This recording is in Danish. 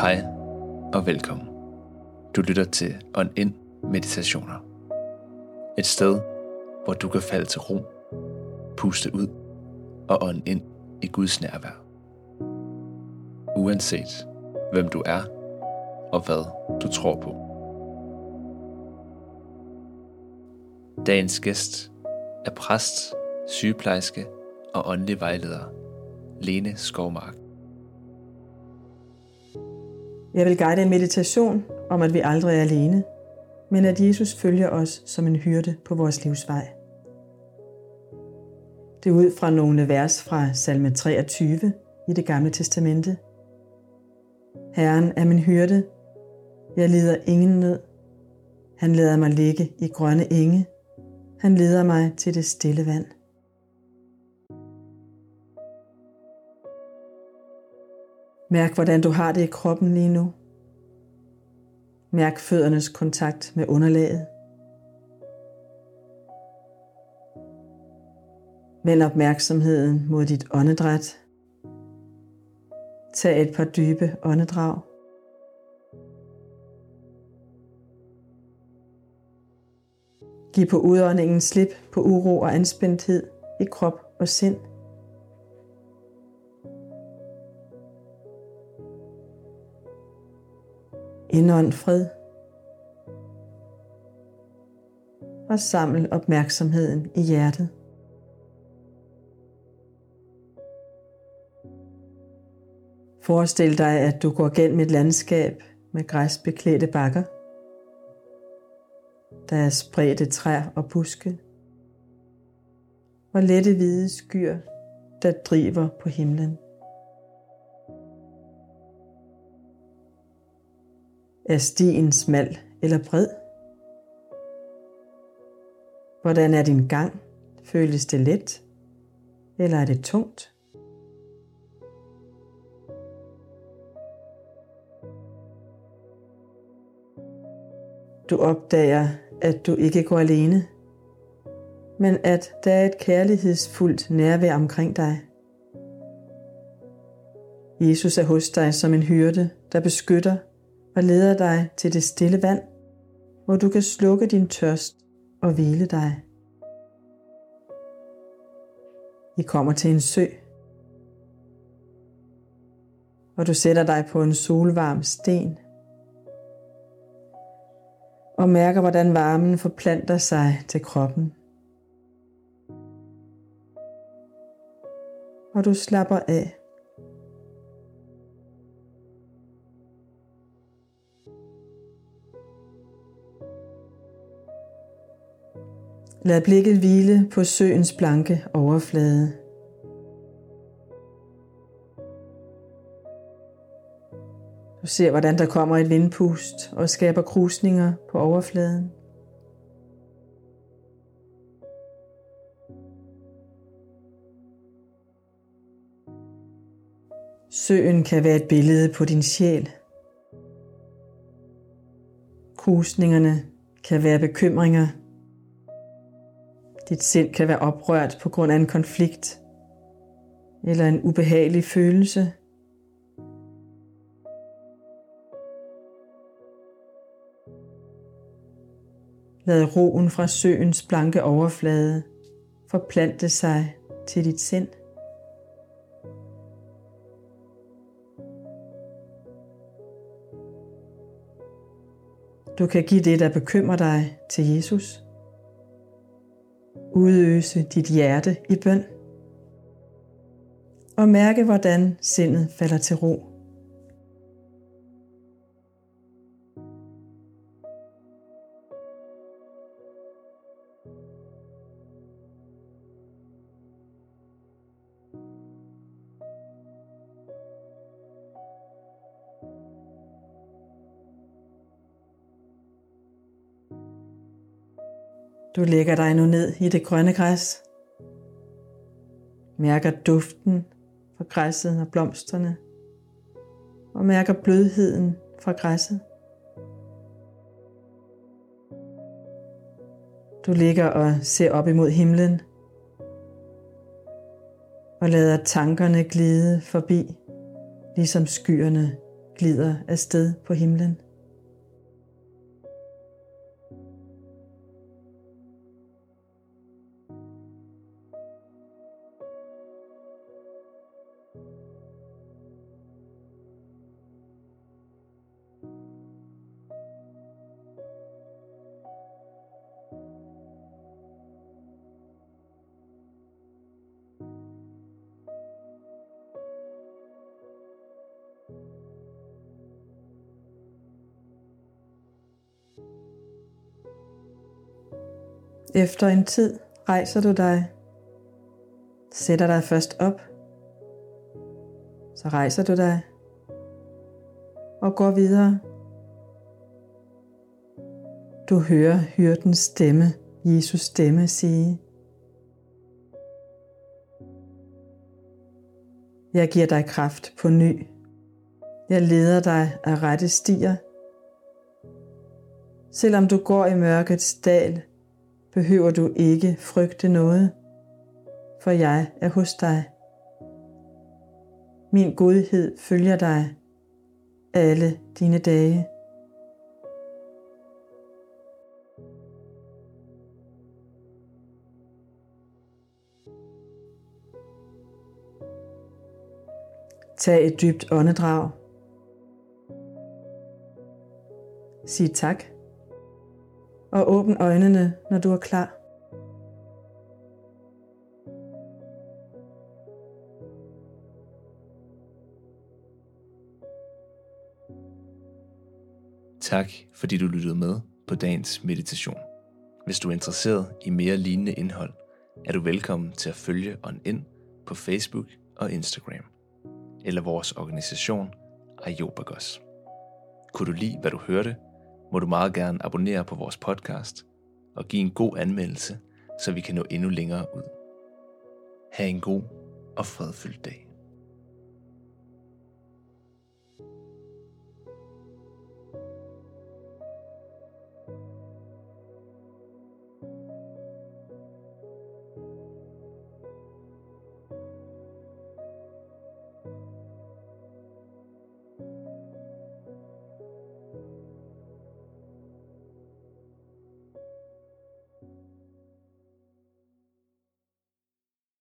Hej og velkommen. Du lytter til On In Meditationer. Et sted, hvor du kan falde til ro, puste ud og ånde ind i Guds nærvær. Uanset hvem du er og hvad du tror på. Dagens gæst er præst, sygeplejerske og åndelig vejleder Lene Skovmark. Jeg vil guide en meditation om, at vi aldrig er alene, men at Jesus følger os som en hyrde på vores livsvej. Det er ud fra nogle vers fra salme 23 i det gamle testamente. Herren er min hyrde, jeg lider ingen nød. Han lader mig ligge i grønne enge. Han leder mig til det stille vand. Mærk, hvordan du har det i kroppen lige nu. Mærk føddernes kontakt med underlaget. Vend opmærksomheden mod dit åndedræt. Tag et par dybe åndedrag. Giv på udåndingen slip på uro og anspændthed i krop og sind. Indånd fred. Og saml opmærksomheden i hjertet. Forestil dig, at du går gennem et landskab med græsbeklædte bakker. Der er spredte træer og buske. Og lette hvide skyer, der driver på himlen. Er stien smal eller bred? Hvordan er din gang? Føles det let? Eller er det tungt? Du opdager, at du ikke går alene, men at der er et kærlighedsfuldt nærvær omkring dig. Jesus er hos dig som en hyrde, der beskytter og leder dig til det stille vand, hvor du kan slukke din tørst og hvile dig. I kommer til en sø, og du sætter dig på en solvarm sten og mærker, hvordan varmen forplanter sig til kroppen. Og du slapper af. Lad blikket hvile på søens blanke overflade. Du ser, hvordan der kommer et vindpust og skaber krusninger på overfladen. Søen kan være et billede på din sjæl. Krusningerne kan være bekymringer. Dit sind kan være oprørt på grund af en konflikt eller en ubehagelig følelse. Lad roen fra søens blanke overflade forplante sig til dit sind. Du kan give det, der bekymrer dig, til Jesus. Udøse dit hjerte i bøn. Og mærke, hvordan sindet falder til ro. Du lægger dig nu ned i det grønne græs. Mærker duften fra græsset og blomsterne. Og mærker blødheden fra græsset. Du ligger og ser op imod himlen. Og lader tankerne glide forbi, ligesom skyerne glider afsted på himlen. Efter en tid rejser du dig, sætter dig først op, så rejser du dig og går videre. Du hører hyrdens stemme, Jesus stemme sige, Jeg giver dig kraft på ny. Jeg leder dig af rette stier. Selvom du går i mørkets dal, behøver du ikke frygte noget, for jeg er hos dig. Min godhed følger dig alle dine dage. Tag et dybt åndedrag. Sig tak og åbn øjnene, når du er klar. Tak fordi du lyttede med på dagens meditation. Hvis du er interesseret i mere lignende indhold, er du velkommen til at følge On Ind på Facebook og Instagram, eller vores organisation Ayobagos. Kunne du lide, hvad du hørte, må du meget gerne abonnere på vores podcast og give en god anmeldelse, så vi kan nå endnu længere ud. Ha' en god og fredfyldt dag.